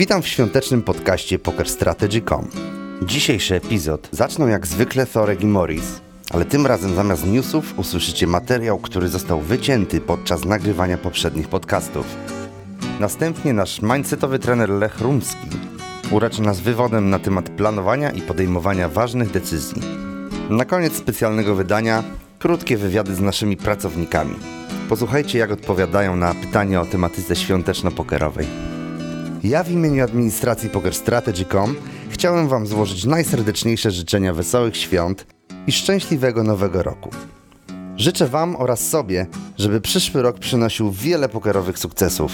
Witam w świątecznym podcaście PokerStrategy.com. Dzisiejszy epizod zaczną jak zwykle Thorek i Morris, ale tym razem zamiast newsów usłyszycie materiał, który został wycięty podczas nagrywania poprzednich podcastów. Następnie nasz mindsetowy trener Lech Rumski uraczy nas wywodem na temat planowania i podejmowania ważnych decyzji. Na koniec specjalnego wydania krótkie wywiady z naszymi pracownikami. Posłuchajcie, jak odpowiadają na pytania o tematyce świąteczno-pokerowej. Ja w imieniu administracji PokerStrategy.com chciałem Wam złożyć najserdeczniejsze życzenia wesołych świąt i szczęśliwego nowego roku. Życzę Wam oraz sobie, żeby przyszły rok przynosił wiele pokerowych sukcesów,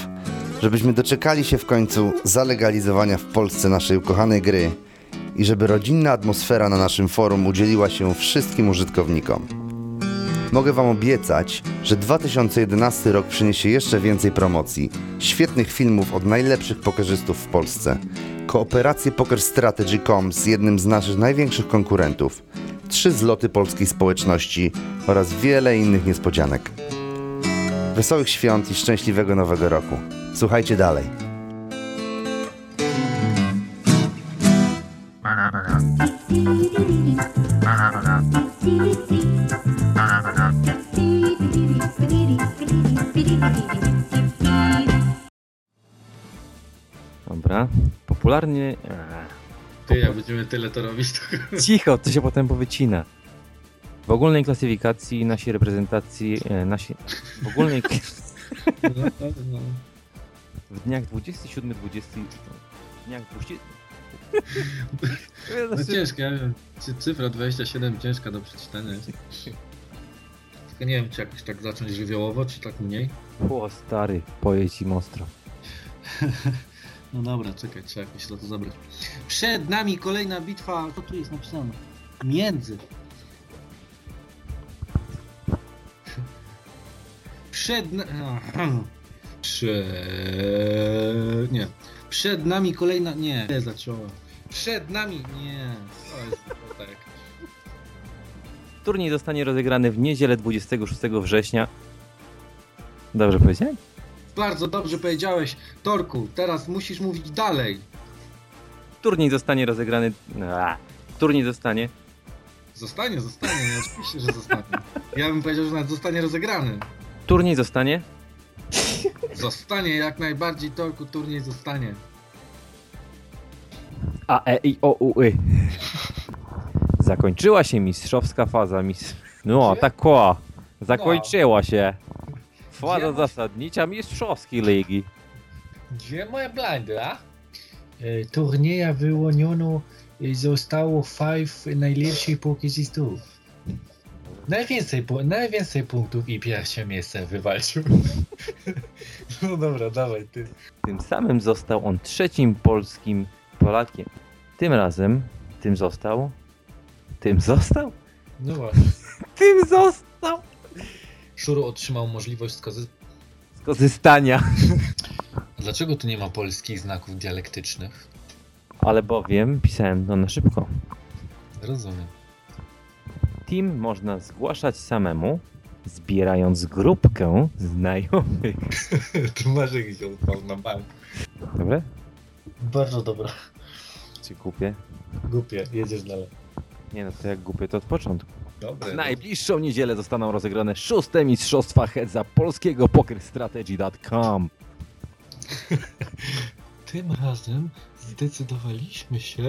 żebyśmy doczekali się w końcu zalegalizowania w Polsce naszej ukochanej gry i żeby rodzinna atmosfera na naszym forum udzieliła się wszystkim użytkownikom. Mogę Wam obiecać, że 2011 rok przyniesie jeszcze więcej promocji, świetnych filmów od najlepszych pokerzystów w Polsce, kooperację PokerStrategy.com z jednym z naszych największych konkurentów, trzy zloty polskiej społeczności oraz wiele innych niespodzianek. Wesołych świąt i szczęśliwego nowego roku. Słuchajcie dalej. Dobra. Popularnie. Eee, Ty, jak będziemy tyle to robić, to... Cicho, to się potem powycina. W ogólnej klasyfikacji nasi reprezentacji. E, nasi, w ogólnej. W dniach 27-20. W dniach 20. no ciężko, ja wiem. Cy- Cyfra 27 ciężka do przeczytania jest. Tylko nie wiem, czy jakoś tak zacząć żywiołowo, czy tak mniej. O stary, poje ci mostro. No dobra, czekaj, trzeba jakoś to zabrać. Przed nami kolejna bitwa, co tu jest napisane? Między. Przed... na- Aha. Prze... Nie. Przed nami kolejna... Nie, nie zaczęła. Przed nami... Nie. To jest. Turniej zostanie rozegrany w niedzielę 26 września. Dobrze powiedziałem? Bardzo dobrze powiedziałeś, Torku. Teraz musisz mówić dalej. Turniej zostanie rozegrany. A, turniej zostanie. Zostanie, zostanie, no oczywiście, że zostanie. Ja bym powiedział, że nawet zostanie rozegrany. Turniej zostanie. Zostanie jak najbardziej, Torku, turniej zostanie. A, E, I, O, U, Y. Zakończyła się mistrzowska faza mis... No, Gdzie? tak o. Zakończyła się. Faza zasadnicza mistrzowskiej ligi. Gdzie moje blindy, a? E, turnieja wyłoniono e, zostało 5 najlepszych pokezistów. Najwięcej, pu- najwięcej punktów i pierwsze miejsce wywalczył. no dobra, dawaj ty. Tym samym został on trzecim polskim Polakiem. Tym razem, tym został. Tym został? No właśnie. Tym został! Szuru otrzymał możliwość skozy... Skorzystania. Dlaczego tu nie ma polskich znaków dialektycznych? Ale bowiem pisałem to na szybko. Rozumiem. Team można zgłaszać samemu, zbierając grupkę znajomych. tu masz jakiś odpał na bank. Dobra? Bardzo dobra. Czy kupię? Głupie, jedziesz dalej. Nie no, to jak kupię, to od początku. Dobre. W najbliższą niedzielę zostaną rozegrane szóste mistrzostwa Hedza polskiego pokerstrategy.com. Tym razem zdecydowaliśmy się.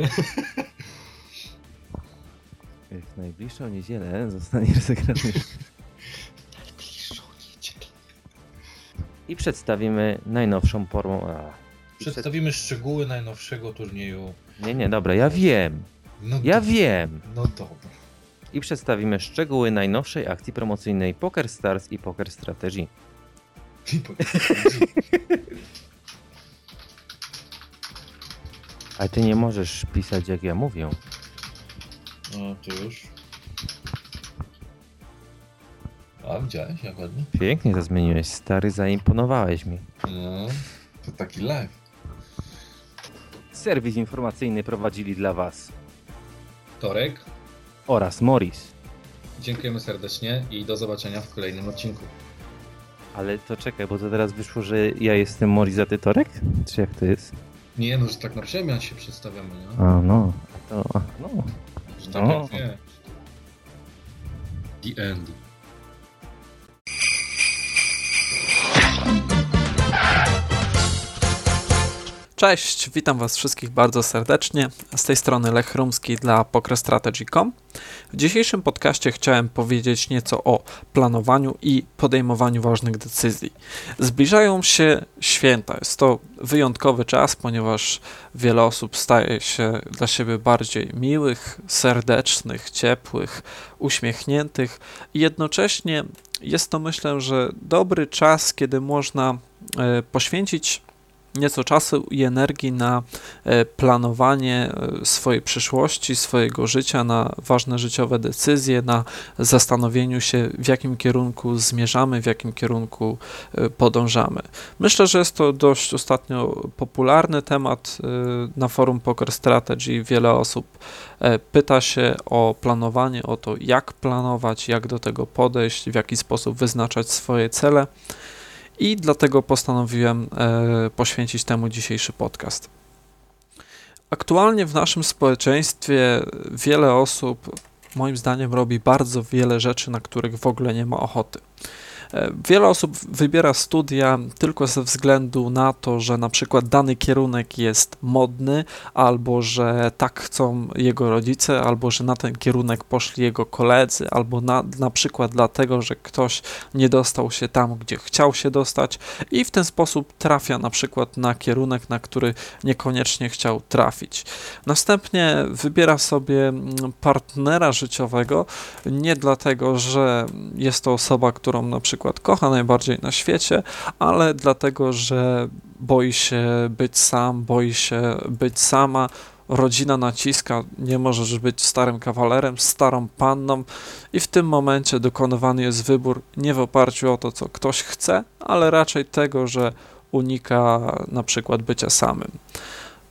W najbliższą niedzielę zostanie rozegrany Najbliższą niedzielę. i przedstawimy najnowszą formę. A. Przedstawimy szczegóły najnowszego turnieju. Nie, nie, dobra, ja wiem. No Ja do- wiem. No dobra. I przedstawimy szczegóły najnowszej akcji promocyjnej Poker Stars i Poker Strategy. I po- Ale ty nie możesz pisać jak ja mówię. No to już. A widziałeś jak ładnie? Pięknie to zmieniłeś, stary, zaimponowałeś mi. No, to taki live. Serwis informacyjny prowadzili dla was Torek, oraz Morris. dziękujemy serdecznie i do zobaczenia w kolejnym odcinku. Ale to czekaj, bo to teraz wyszło, że ja jestem Morris, a ty Torek? Czy jak to jest? Nie no, że tak na przemian się przedstawiamy, nie? A no, to, no. Że tak No. jak wiesz. The end. Cześć, witam Was wszystkich bardzo serdecznie. Z tej strony Lech Rumski dla PokerStrategy.com. W dzisiejszym podcaście chciałem powiedzieć nieco o planowaniu i podejmowaniu ważnych decyzji. Zbliżają się święta. Jest to wyjątkowy czas, ponieważ wiele osób staje się dla siebie bardziej miłych, serdecznych, ciepłych, uśmiechniętych i jednocześnie jest to myślę, że dobry czas, kiedy można e, poświęcić nieco czasu i energii na e, planowanie e, swojej przyszłości, swojego życia, na ważne życiowe decyzje, na zastanowieniu się, w jakim kierunku zmierzamy, w jakim kierunku e, podążamy. Myślę, że jest to dość ostatnio popularny temat na forum Poker Strategy. Wiele osób pyta się o planowanie, o to, jak planować, jak do tego podejść, w jaki sposób wyznaczać swoje cele i dlatego postanowiłem e, poświęcić temu dzisiejszy podcast. Aktualnie w naszym społeczeństwie wiele osób, moim zdaniem, robi bardzo wiele rzeczy, na których w ogóle nie ma ochoty. E, Wiele osób wybiera studia tylko ze względu na to, że na przykład dany kierunek jest modny, albo że tak chcą jego rodzice, albo że na ten kierunek poszli jego koledzy, albo na, na przykład dlatego, że ktoś nie dostał się tam, gdzie chciał się dostać i w ten sposób trafia na przykład na kierunek, na który niekoniecznie chciał trafić. Następnie wybiera sobie mm, partnera życiowego nie dlatego, że jest to osoba, którą na przykład kocha najbardziej na świecie, ale dlatego, że boi się być sam, boi się być sama. Rodzina naciska, nie możesz być starym kawalerem, starą panną, i w tym momencie dokonywany jest wybór nie w oparciu o to, co ktoś chce, ale raczej tego, że unika na przykład bycia samym.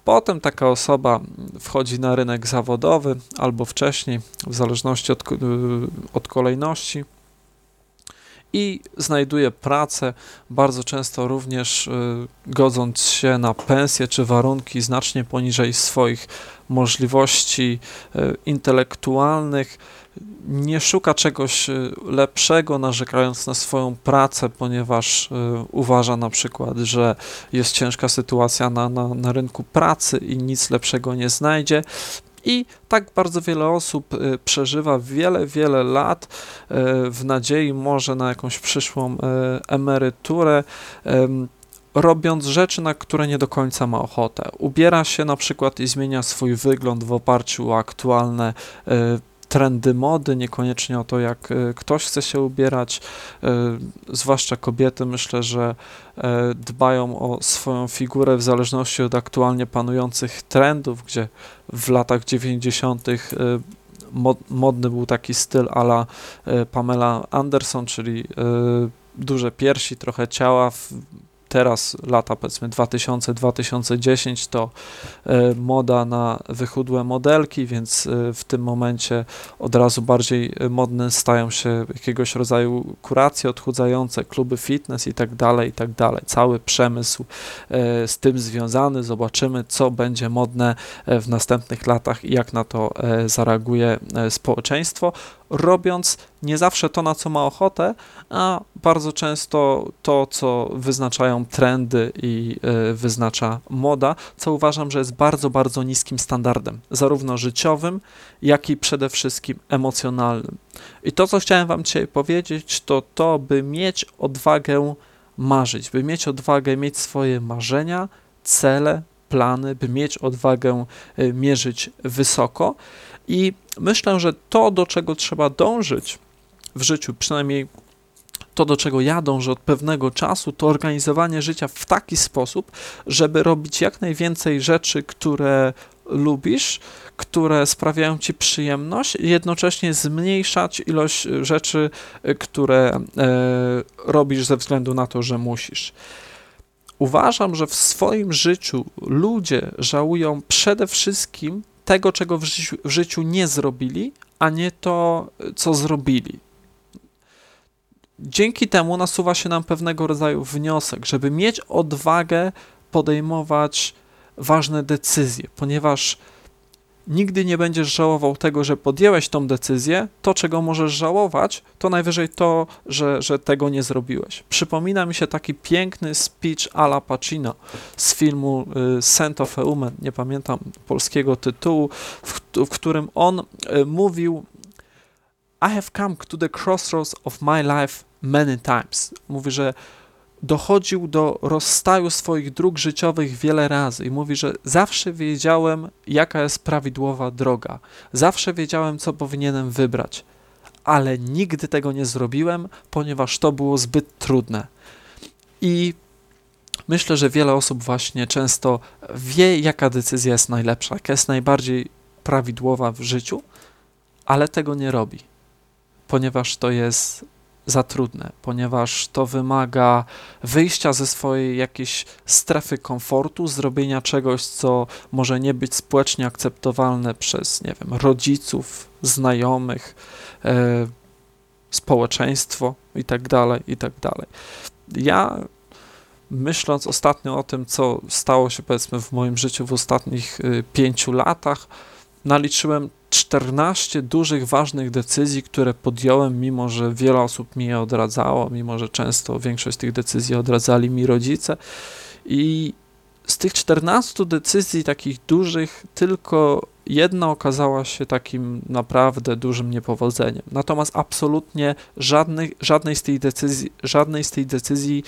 Potem taka osoba wchodzi na rynek zawodowy albo wcześniej, w zależności od, ko- od kolejności, i znajduje pracę, bardzo często również y, godząc się na pensję czy warunki znacznie poniżej swoich możliwości y, intelektualnych. Nie szuka czegoś y, lepszego, narzekając na swoją pracę, ponieważ uważa na przykład, że jest ciężka sytuacja na, na, na rynku pracy i nic lepszego nie znajdzie. I tak bardzo wiele osób y, przeżywa wiele, wiele lat y, w nadziei może na jakąś przyszłą y, emeryturę, em, robiąc rzeczy, na które nie do końca ma ochotę. Ubiera się na przykład i zmienia swój wygląd w oparciu o aktualne y, trendy mody, niekoniecznie o to, jak y, ktoś chce się ubierać, y, zwłaszcza kobiety, myślę, że y, dbają o swoją figurę w zależności od aktualnie panujących trendów, gdzie w latach 90. y, mod, modny był taki styl ala Pamela Anderson, czyli duże piersi, trochę ciała. Teraz lata powiedzmy 2000-2010 to y, moda na wychudłe modelki, więc y, w tym momencie od razu bardziej y, modne stają się jakiegoś rodzaju kuracje odchudzające, kluby fitness i tak dalej, i tak dalej. Cały przemysł e, z tym związany. Zobaczymy, co będzie modne e, w następnych latach i jak na to e, zareaguje e, społeczeństwo, robiąc nie zawsze to, na co ma ochotę, a bardzo często to, co wyznaczają trendy i e, wyznacza moda, co uważam, że jest bardzo, bardzo niskim standardem, zarówno życiowym, jak i przede wszystkim emocjonalnym. I to, co chciałem Wam dzisiaj powiedzieć, to to, by mieć odwagę marzyć, by mieć odwagę mieć swoje marzenia, cele, plany, by mieć odwagę y, mierzyć wysoko. I myślę, że to, do czego trzeba dążyć w życiu, przynajmniej to, do czego ja dążę od pewnego czasu, to organizowanie życia w taki sposób, żeby robić jak najwięcej rzeczy, które lubisz, które sprawiają ci przyjemność, jednocześnie zmniejszać ilość rzeczy, które e, robisz ze względu na to, że musisz. Uważam, że w swoim życiu ludzie żałują przede wszystkim tego, czego w życiu, w życiu nie zrobili, a nie to, co zrobili. Dzięki temu nasuwa się nam pewnego rodzaju wniosek, żeby mieć odwagę podejmować ważne decyzje, ponieważ nigdy nie będziesz żałował tego, że podjęłeś tą decyzję. To, czego możesz żałować, to najwyżej to, że, że tego nie zrobiłeś. Przypomina mi się taki piękny speech Ala Pacino z filmu y, Scent of a Woman, nie pamiętam polskiego tytułu, w, w którym on y, mówił I have come to the crossroads of my life many times. Mówi, że dochodził do rozstaju swoich dróg życiowych wiele razy i mówi, że zawsze wiedziałem, jaka jest prawidłowa droga, zawsze wiedziałem, co powinienem wybrać, ale nigdy tego nie zrobiłem, ponieważ to było zbyt trudne. I myślę, że wiele osób właśnie często wie, jaka decyzja jest najlepsza, jaka jest najbardziej prawidłowa w życiu, ale tego nie robi, ponieważ to jest za trudne, ponieważ to wymaga wyjścia ze swojej jakiejś strefy komfortu, zrobienia czegoś, co może nie być społecznie akceptowalne przez, nie wiem, rodziców, znajomych, e, społeczeństwo i tak dalej, i tak. Ja myśląc ostatnio o tym, co stało się powiedzmy w moim życiu w ostatnich y, pięciu latach, naliczyłem 14 dużych, ważnych decyzji, które podjąłem, mimo że wiele osób mi je odradzało, mimo że często większość tych decyzji odradzali mi rodzice. I z tych 14 decyzji takich dużych, tylko jedna okazała się takim naprawdę dużym niepowodzeniem. Natomiast absolutnie żadnej, żadnej, z tej decyzji, żadnej z tej decyzji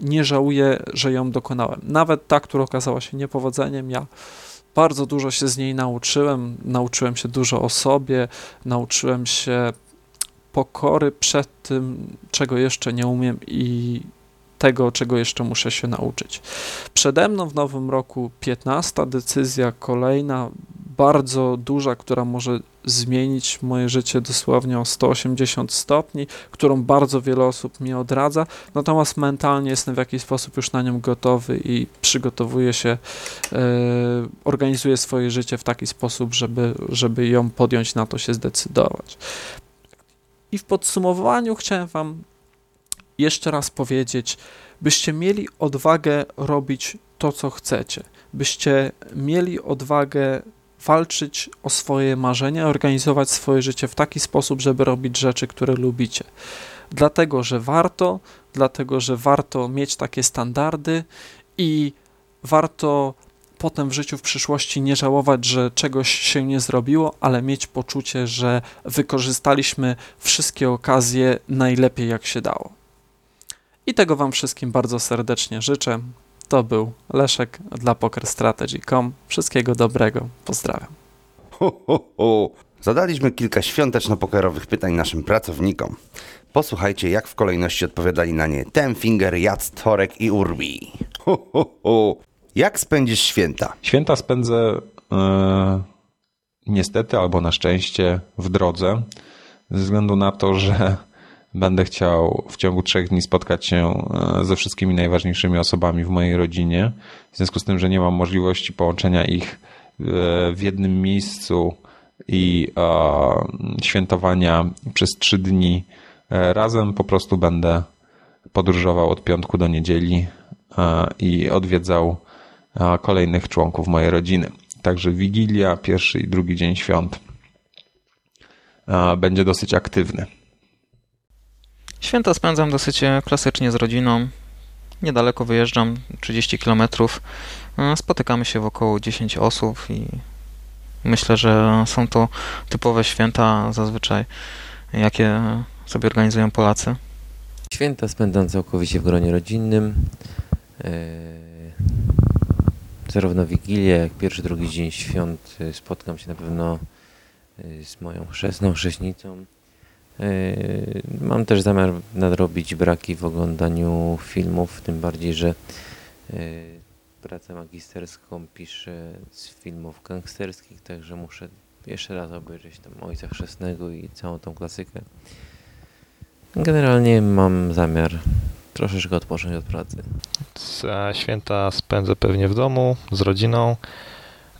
nie żałuję, że ją dokonałem. Nawet ta, która okazała się niepowodzeniem, ja bardzo dużo się z niej nauczyłem. Nauczyłem się dużo o sobie, nauczyłem się pokory przed tym, czego jeszcze nie umiem i tego, czego jeszcze muszę się nauczyć. Przede mną w nowym roku 15 decyzja kolejna, bardzo duża, która może zmienić moje życie dosłownie o 180 stopni, którą bardzo wiele osób mi odradza, natomiast mentalnie jestem w jakiś sposób już na nią gotowy i przygotowuję się, yy, organizuję swoje życie w taki sposób, żeby, żeby ją podjąć, na to się zdecydować. I w podsumowaniu chciałem Wam jeszcze raz powiedzieć, byście mieli odwagę robić to, co chcecie, byście mieli odwagę walczyć o swoje marzenia, organizować swoje życie w taki sposób, żeby robić rzeczy, które lubicie. Dlatego, że warto, dlatego, że warto mieć takie standardy i warto potem w życiu w przyszłości nie żałować, że czegoś się nie zrobiło, ale mieć poczucie, że wykorzystaliśmy wszystkie okazje najlepiej jak się dało. I tego Wam wszystkim bardzo serdecznie życzę. To był Leszek dla PokerStrategy.com. Wszystkiego dobrego. Pozdrawiam. Ho, ho, ho. Zadaliśmy kilka świąteczno-pokerowych pytań naszym pracownikom. Posłuchajcie, jak w kolejności odpowiadali na nie Tenfinger, Jac, Torek i Urbi. Ho, ho, ho. Jak spędzisz święta? Święta spędzę e, niestety albo na szczęście w drodze, ze względu na to, że będę chciał w ciągu trzech dni spotkać się e, ze wszystkimi najważniejszymi osobami w mojej rodzinie. W związku z tym, że nie mam możliwości połączenia ich e, w jednym miejscu i e, świętowania przez trzy dni razem, po prostu będę podróżował od piątku do niedzieli i odwiedzał kolejnych członków mojej rodziny. Także Wigilia, pierwszy i drugi dzień świąt będzie dosyć aktywny. Święta spędzam dosyć e, klasycznie z rodziną. Niedaleko wyjeżdżam, 30 km. E, spotykamy się w około 10 osób i myślę, że są to typowe święta zazwyczaj, jakie sobie organizują Polacy. Święta spędzam całkowicie w gronie rodzinnym. E, zarówno Wigilię, jak pierwszy, drugi dzień świąt spotkam się na pewno z moją chrzestną, chrzestnicą. Yy, mam też zamiar nadrobić braki w oglądaniu filmów, tym bardziej, że yy, pracę magisterską piszę z filmów gangsterskich, także muszę jeszcze raz obejrzeć tam Ojca Chrzestnego i całą tą klasykę. Generalnie mam zamiar troszeczkę odpocząć od pracy. Święta spędzę pewnie w domu z rodziną.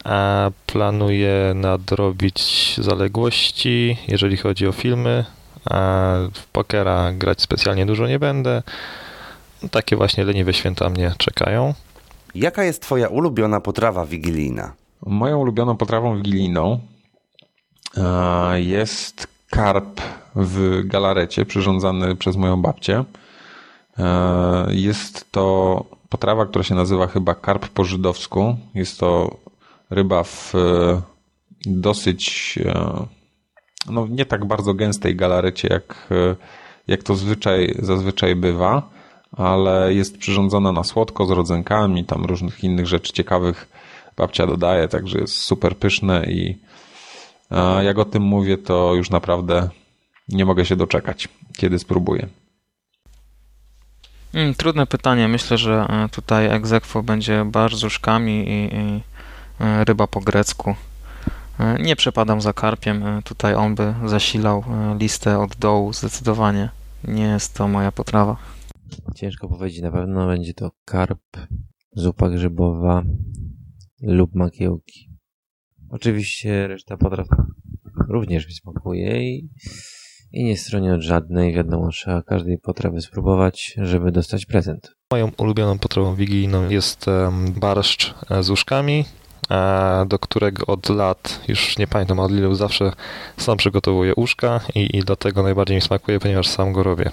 A planuję nadrobić zaległości, jeżeli chodzi o filmy. W pokera grać specjalnie dużo nie będę. Takie właśnie leniwe święta mnie czekają. Jaka jest twoja ulubiona potrawa wigilijna? Moją ulubioną potrawą wigilijną e, jest karp w galarecie przyrządzany przez moją babcię. E, Jest to potrawa, która się nazywa chyba karp po żydowsku. Jest to ryba w e, dosyć no nie tak bardzo gęstej galarecie, jak, e, jak to zwyczaj, zazwyczaj bywa, ale jest przyrządzona na słodko z rodzynkami, tam różnych innych rzeczy ciekawych babcia dodaje, także jest super pyszne i jak o tym mówię, to już naprawdę nie mogę się doczekać, kiedy spróbuję. Mm, Trudne pytanie. Myślę, że e, tutaj egzekwo będzie bar z uszkami i, i e, ryba po grecku. E, Nie przepadam za karpiem. e, Tutaj on by zasilał e, listę od dołu zdecydowanie. Nie jest to moja potrawa. Ciężko powiedzieć, na pewno będzie to karp, zupa grzybowa lub makiełki. Oczywiście reszta potraw również mi smakuje i, i nie stronię od żadnej. Wiadomo, trzeba każdej potrawy spróbować, żeby dostać prezent. Moją ulubioną potrawą wigilijną jest barszcz z uszkami, e, do którego od lat, już nie pamiętam od ilu, zawsze sam przygotowuję uszka i, i dlatego najbardziej mi smakuje, ponieważ sam go robię.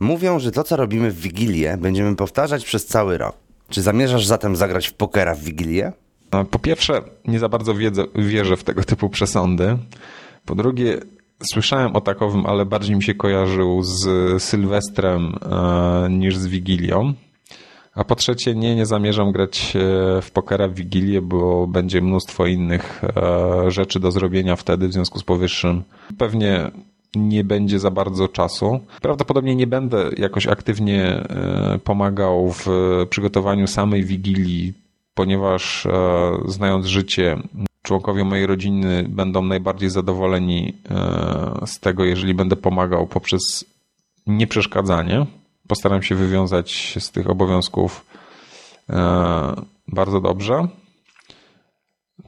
Mówią, że to, co robimy w Wigilię, będziemy powtarzać przez cały rok. Czy zamierzasz zatem zagrać w pokera w Wigilię? E, Po pierwsze, nie za bardzo wiedzę, wierzę w tego typu przesądy. Po drugie, słyszałem o takowym, ale bardziej mi się kojarzył z Sylwestrem e, niż z Wigilią. A po trzecie, nie, nie zamierzam grać e, w pokera w Wigilię, bo będzie mnóstwo innych e, rzeczy do zrobienia wtedy, w związku z powyższym. Pewnie nie będzie za bardzo czasu. Prawdopodobnie nie będę jakoś aktywnie e, pomagał w przygotowaniu samej Wigilii, ponieważ znając życie, członkowie mojej rodziny będą najbardziej zadowoleni z tego, jeżeli będę pomagał poprzez nieprzeszkadzanie. Postaram się wywiązać z tych obowiązków e, bardzo dobrze.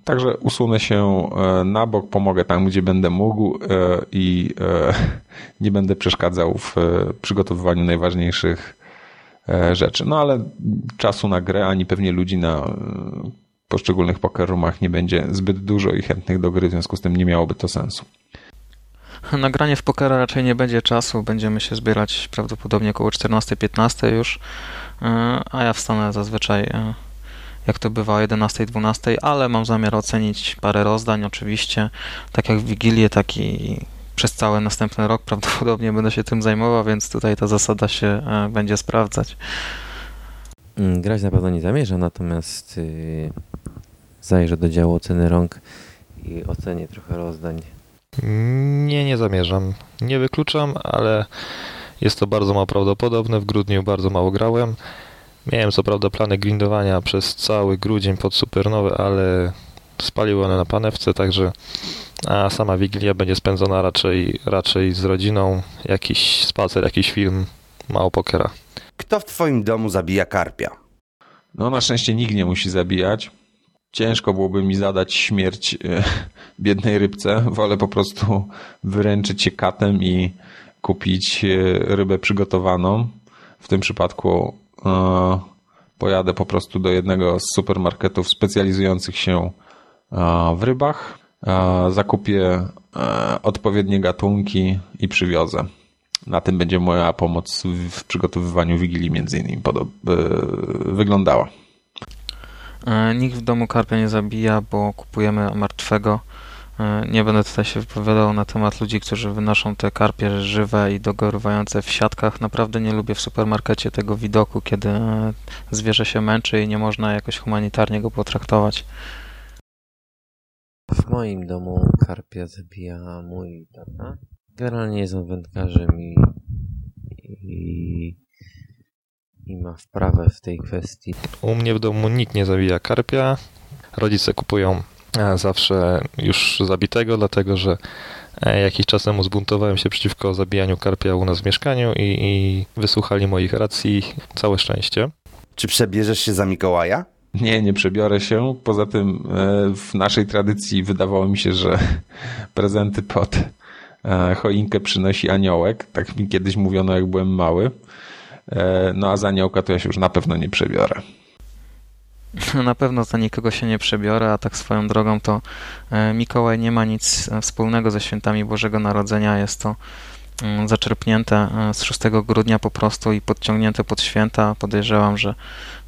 Także usunę się e, na bok, pomogę tam, gdzie będę mógł e, i nie będę przeszkadzał w przygotowywaniu najważniejszych rzeczy. No ale czasu na grę, ani pewnie ludzi na poszczególnych poker roomach nie będzie zbyt dużo i chętnych do gry, w związku z tym nie miałoby to sensu. Nagranie w pokera raczej nie będzie czasu. Będziemy się zbierać prawdopodobnie około 14-15 już, e, a ja wstanę zazwyczaj, e, jak to bywa, o 11-12, ale mam zamiar ocenić parę rozdań oczywiście, tak jak w Wigilię, tak i przez cały następny rok prawdopodobnie będę się tym zajmował, więc tutaj ta zasada się e, będzie sprawdzać. Mm, Grać na pewno nie zamierzam, natomiast yy, zajrzę do działu oceny rąk i ocenię trochę rozdań. Nie, nie zamierzam. Nie wykluczam, ale jest to bardzo mało prawdopodobne. W grudniu bardzo mało grałem. Miałem co prawda plany grindowania przez cały grudzień pod supernowę, ale spaliły one na panewce, także a sama Wigilia będzie spędzona raczej, raczej z rodziną. Jakiś spacer, jakiś film, mało pokera. Kto w twoim domu zabija karpia? No na szczęście nikt nie musi zabijać. Ciężko byłoby mi zadać śmierć e, biednej rybce. Wolę po prostu wyręczyć się katem i kupić e, rybę przygotowaną. W tym przypadku e, pojadę po prostu do jednego z supermarketów specjalizujących się w rybach. Zakupię odpowiednie gatunki i przywiozę. Na tym będzie moja pomoc w- przygotowywaniu Wigilii między innymi wyglądała. E, Nikt w domu karpia nie zabija, bo kupujemy martwego. E, Nie będę tutaj się wypowiadał na temat ludzi, którzy wynoszą te karpie żywe i dogorywające w siatkach. Naprawdę nie lubię w supermarkecie tego widoku, kiedy e, zwierzę się męczy i nie można jakoś humanitarnie go potraktować. W moim domu karpia zabija mój tata. Generalnie jest on wędkarzem i, i, i ma wprawę w tej kwestii. U mnie w domu nikt nie zabija karpia. Rodzice kupują e, zawsze już zabitego, dlatego że e, jakiś czas temu zbuntowałem się przeciwko zabijaniu karpia u nas w mieszkaniu i, i wysłuchali moich racji. Całe szczęście. Czy przebierzesz się za Mikołaja? Nie, nie przebiorę się. Poza tym e, w naszej tradycji wydawało mi się, że prezenty pod choinkę przynosi aniołek. Tak mi kiedyś mówiono, jak byłem mały. E, No a za aniołka to ja się już na pewno nie przebiorę. Na pewno za nikogo się nie przebiorę, a tak swoją drogą to e, Mikołaj nie ma nic e, wspólnego ze świętami Bożego Narodzenia. Jest to mm, zaczerpnięte z 6 grudnia po prostu i podciągnięte pod święta. Podejrzewam, że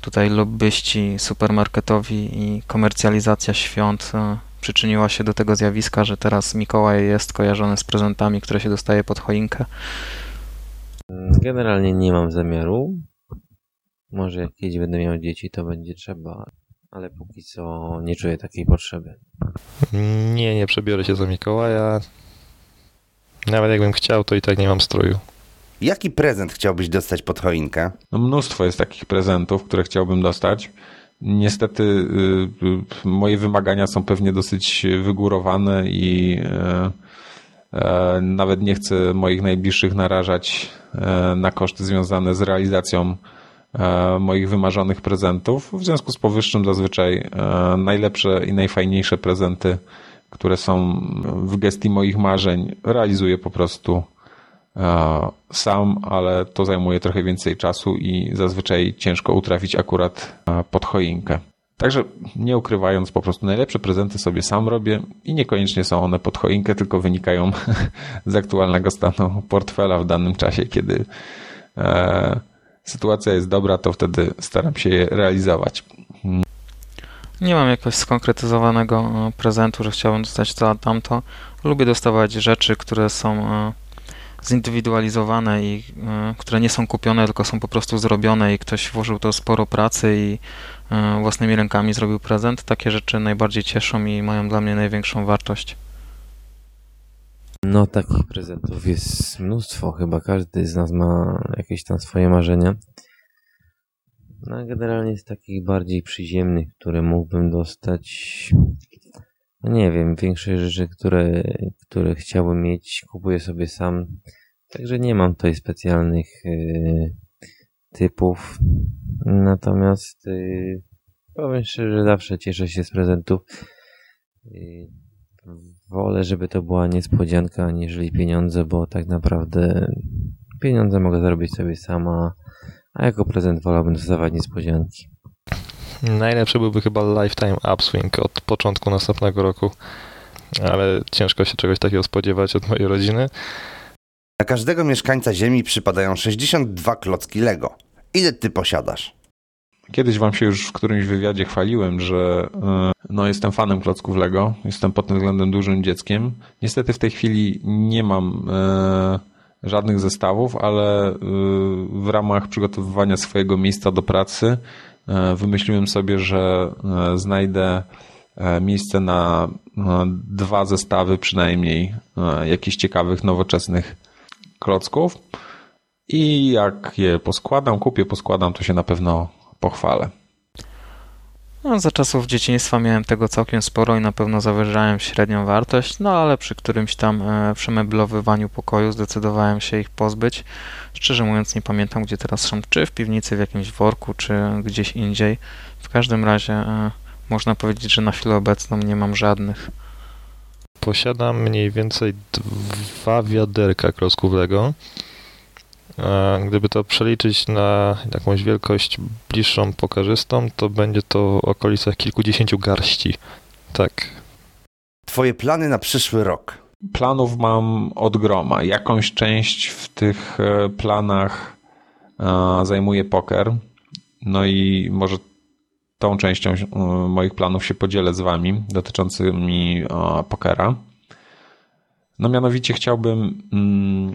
tutaj lobbyści supermarketowi i komercjalizacja świąt przyczyniła się do tego zjawiska, że teraz Mikołaj jest kojarzony z prezentami, które się dostaje pod choinkę. Generalnie nie mam zamiaru. Może jak kiedyś będę miał dzieci, to będzie trzeba, ale póki co nie czuję takiej potrzeby. Nie, nie przebiorę się za Mikołaja. Nawet jakbym chciał, to i tak nie mam stroju. Jaki prezent chciałbyś dostać pod choinkę? No mnóstwo jest takich prezentów, które chciałbym dostać. Niestety y, y, moje wymagania są pewnie dosyć wygórowane i y, nawet nie chcę moich najbliższych narażać na koszty związane z realizacją moich wymarzonych prezentów. W związku z powyższym zazwyczaj najlepsze i najfajniejsze prezenty, które są w gestii moich marzeń, realizuję po prostu sam, ale to zajmuje trochę więcej czasu i zazwyczaj ciężko utrafić akurat pod choinkę. Także nie ukrywając, po prostu najlepsze prezenty sobie sam robię i niekoniecznie są one pod choinkę, tylko wynikają z aktualnego stanu portfela w danym czasie, kiedy e, sytuacja jest dobra, to wtedy staram się je realizować. Nie mam jakiegoś skonkretyzowanego e, prezentu, że chciałbym dostać to a tamto. Lubię dostawać rzeczy, które są e, zindywidualizowane i y, które nie są kupione, tylko są po prostu zrobione i ktoś włożył to sporo pracy i własnymi rękami zrobił prezent. Takie rzeczy najbardziej cieszą i mają dla mnie największą wartość. No, takich prezentów jest mnóstwo. Chyba każdy z nas ma jakieś tam swoje marzenia. No, generalnie z takich bardziej przyziemnych, które mógłbym dostać, no nie wiem, większe rzeczy, które, które chciałbym mieć, kupuję sobie sam. Także nie mam tutaj specjalnych y, typów. Natomiast y, powiem szczerze, zawsze cieszę się z prezentów. Y, wolę, żeby to była niespodzianka, aniżeli pieniądze, bo tak naprawdę pieniądze mogę zarobić sobie sama, a jako prezent wolałbym dostawać niespodzianki. Najlepszy byłby chyba Lifetime Upswing od początku następnego roku, ale ciężko się czegoś takiego spodziewać od mojej rodziny. Na każdego mieszkańca Ziemi przypadają 62 klocki Lego. Ile ty posiadasz? Kiedyś wam się już w którymś wywiadzie chwaliłem, że e, no, jestem fanem klocków Lego. Jestem pod tym względem dużym dzieckiem. Niestety w tej chwili nie mam e, żadnych zestawów, ale e, w ramach przygotowywania swojego miejsca do pracy E, wymyśliłem sobie, że e, znajdę e, miejsce na dwa zestawy przynajmniej jakichś ciekawych, nowoczesnych klocków i jak je poskładam, kupię, poskładam, to się na pewno pochwalę. No, za czasów dzieciństwa miałem tego całkiem sporo i na pewno zawyżałem średnią wartość, no ale przy którymś tam e, przemeblowywaniu pokoju zdecydowałem się ich pozbyć. Szczerze mówiąc nie pamiętam gdzie teraz są, czy w piwnicy, w jakimś worku, czy gdzieś indziej. W każdym razie e, można powiedzieć, że na chwilę obecną nie mam żadnych. Posiadam mniej więcej dwa wiaderka klocków Lego. Gdyby to przeliczyć na jakąś wielkość bliższą pokarzystą, to będzie to w okolicach kilkudziesięciu garści. Tak. Twoje plany na przyszły rok? Planów mam od groma. Jakąś część w tych e, planach e, zajmuje poker. No i może tą częścią e, moich planów się podzielę z wami dotyczącymi pokera. No mianowicie chciałbym mm,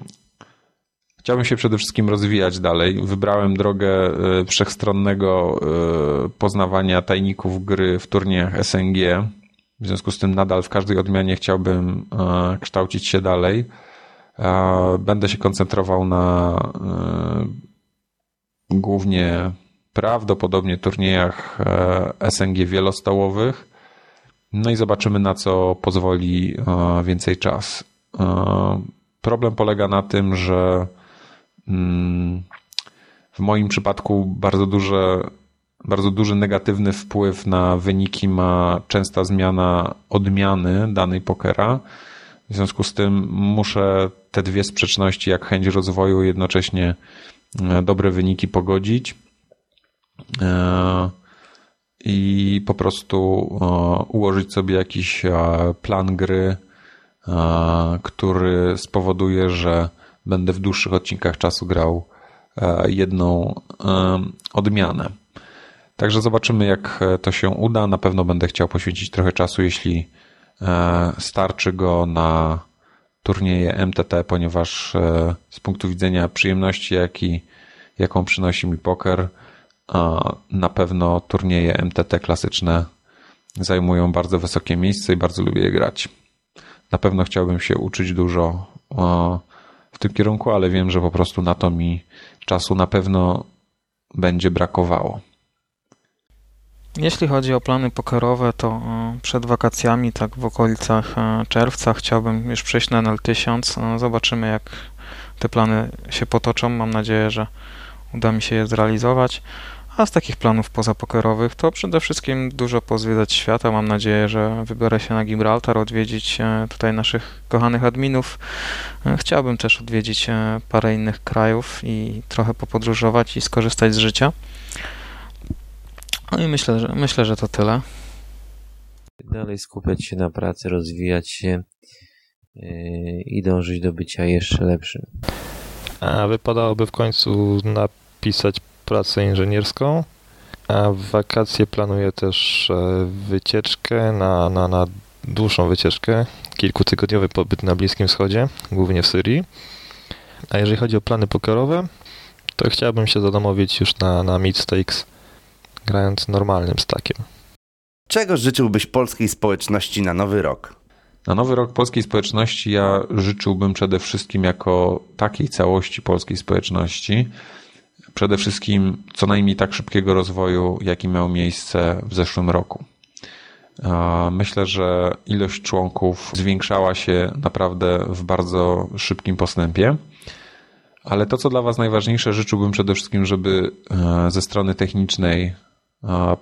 Chciałbym się przede wszystkim rozwijać dalej. Wybrałem drogę e, wszechstronnego e, poznawania tajników gry w turniejach SNG. W związku z tym nadal w każdej odmianie chciałbym e, kształcić się dalej. Będę się koncentrował na głównie prawdopodobnie turniejach SNG wielostołowych. No i zobaczymy na co pozwoli więcej czas. Problem polega na tym, że Mm, w moim przypadku bardzo duże, bardzo duży negatywny wpływ na wyniki ma częsta zmiana odmiany danej pokera. W związku z tym muszę te dwie sprzeczności, jak chęć rozwoju, jednocześnie e, dobre wyniki pogodzić. E, i po prostu ułożyć sobie jakiś plan gry, który spowoduje, że będę w dłuższych odcinkach czasu grał jedną odmianę. Także zobaczymy, jak to się uda. Na pewno będę chciał poświęcić trochę czasu, jeśli starczy go na turnieje MTT, ponieważ e, z punktu widzenia przyjemności, jaki, jaką przynosi mi poker, na pewno turnieje MTT klasyczne zajmują bardzo wysokie miejsce i bardzo lubię je grać. Na pewno chciałbym się uczyć dużo w tym kierunku, ale wiem, że po prostu na to mi czasu na pewno będzie brakowało. Jeśli chodzi o plany pokerowe, to e, przed wakacjami, tak w okolicach e, czerwca, chciałbym już przejść na NL1000. E, zobaczymy, jak te plany się potoczą. Mam nadzieję, że uda mi się je zrealizować. A z takich planów pozapokerowych to przede wszystkim dużo pozwiedzać świata. Mam nadzieję, że wybiorę się na Gibraltar, odwiedzić tutaj naszych kochanych adminów. Chciałbym też odwiedzić parę innych krajów i trochę popodróżować i skorzystać z życia. No i myślę, że, myślę, że to tyle. Dalej skupiać się na pracy, rozwijać się yy, i dążyć do bycia jeszcze lepszym. A wypadałoby w końcu napisać pracę inżynierską. A w wakacje planuję też e, wycieczkę na, na, na dłuższą wycieczkę. Kilkutygodniowy pobyt na Bliskim Wschodzie, głównie w Syrii. A jeżeli chodzi o plany pokerowe, to chciałbym się zadomowić już na, na Mid Stakes grając normalnym stakiem. Czego życzyłbyś polskiej społeczności na nowy rok? Na nowy rok polskiej społeczności ja życzyłbym przede wszystkim jako takiej całości polskiej społeczności, przede wszystkim co najmniej tak szybkiego rozwoju, jaki miał miejsce w zeszłym roku. Myślę, że ilość członków zwiększała się naprawdę w bardzo szybkim postępie. Ale to, co dla Was najważniejsze, życzyłbym przede wszystkim, żeby e, ze strony technicznej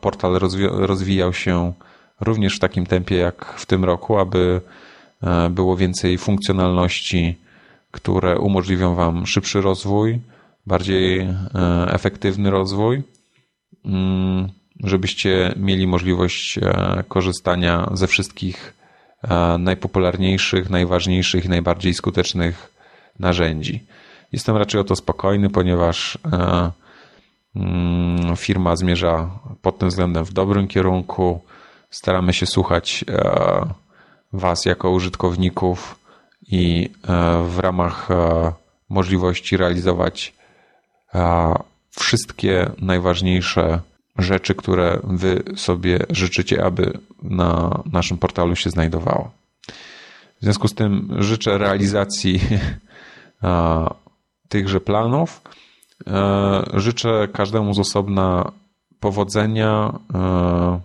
portal rozwijał się również w takim tempie jak w tym roku, aby e, było więcej funkcjonalności, które umożliwią Wam szybszy rozwój, bardziej e, efektywny rozwój, mm, żebyście mieli możliwość e, korzystania ze wszystkich najpopularniejszych, najważniejszych i najbardziej skutecznych narzędzi. Jestem raczej o to spokojny, ponieważ Mm, firma zmierza pod tym względem w dobrym kierunku. Staramy się słuchać e, Was jako użytkowników i e, w ramach e, możliwości realizować wszystkie najważniejsze rzeczy, które Wy sobie życzycie, aby na naszym portalu się znajdowało. W związku z tym życzę realizacji tychże planów E, życzę każdemu z osobna powodzenia. E,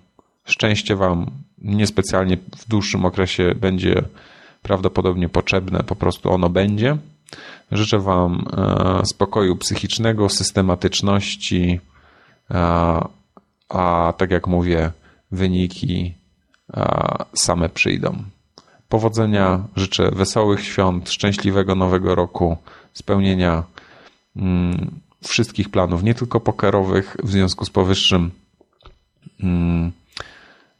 szczęście Wam niespecjalnie w dłuższym okresie będzie prawdopodobnie potrzebne, po prostu ono będzie. Życzę Wam e, spokoju psychicznego, systematyczności, a tak jak mówię, wyniki same przyjdą. Powodzenia, życzę wesołych świąt, szczęśliwego nowego roku, spełnienia mm, wszystkich planów, nie tylko pokerowych. W związku z powyższym mm,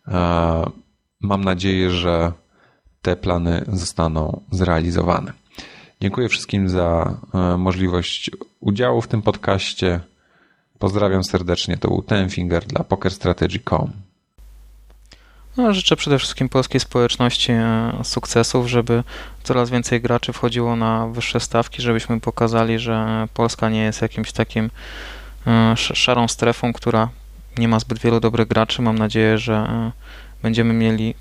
e, mam nadzieję, że te plany zostaną zrealizowane. Dziękuję wszystkim za e, możliwość udziału w tym podcaście. Pozdrawiam serdecznie. To był Ten Finger dla PokerStrategy.com. No, życzę przede wszystkim polskiej społeczności e, sukcesów, żeby coraz więcej graczy wchodziło na wyższe stawki, żebyśmy pokazali, że Polska nie jest jakimś takim e, szarą strefą, która nie ma zbyt wielu dobrych graczy. Mam nadzieję, że będziemy mieli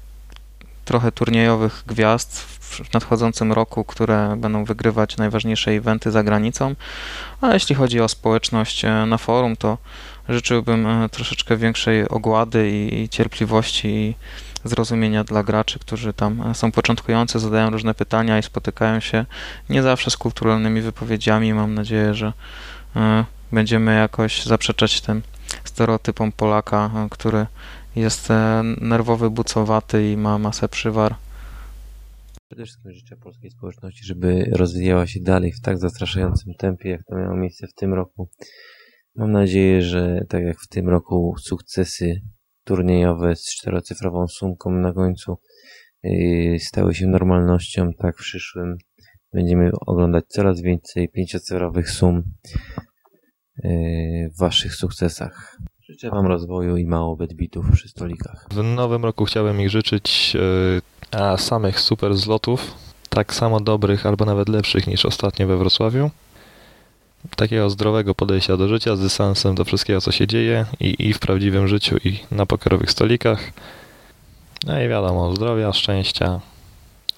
trochę turniejowych gwiazd w nadchodzącym roku, które będą wygrywać najważniejsze eventy za granicą. A jeśli chodzi o społeczność na forum, to życzyłbym e, troszeczkę większej ogłady i cierpliwości i zrozumienia dla graczy, którzy tam e, są początkujący, zadają różne pytania i spotykają się nie zawsze z kulturalnymi wypowiedziami. Mam nadzieję, że e, będziemy jakoś zaprzeczać tym stereotypom Polaka, który jest nerwowy, bucowaty i ma masę przywar. Przede wszystkim życzę polskiej społeczności, żeby rozwijała się dalej w tak zastraszającym tempie, jak to miało miejsce w tym roku. Mam nadzieję, że tak jak w tym roku sukcesy turniejowe z czterocyfrową sumką na końcu yy, stały się normalnością, tak w przyszłym będziemy oglądać coraz więcej pięciocyfrowych sum yy, w Waszych sukcesach. Życzę Wam rozwoju i mało bedbitów przy stolikach. W nowym roku chciałem ich życzyć e, a samych super zlotów, tak samo dobrych albo nawet lepszych niż ostatnio we Wrocławiu. Takiego zdrowego podejścia do życia z dystansem do wszystkiego, co się dzieje i, i w prawdziwym życiu, i na pokerowych stolikach. No i wiadomo, zdrowia, szczęścia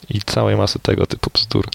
i całej masy tego typu bzdur.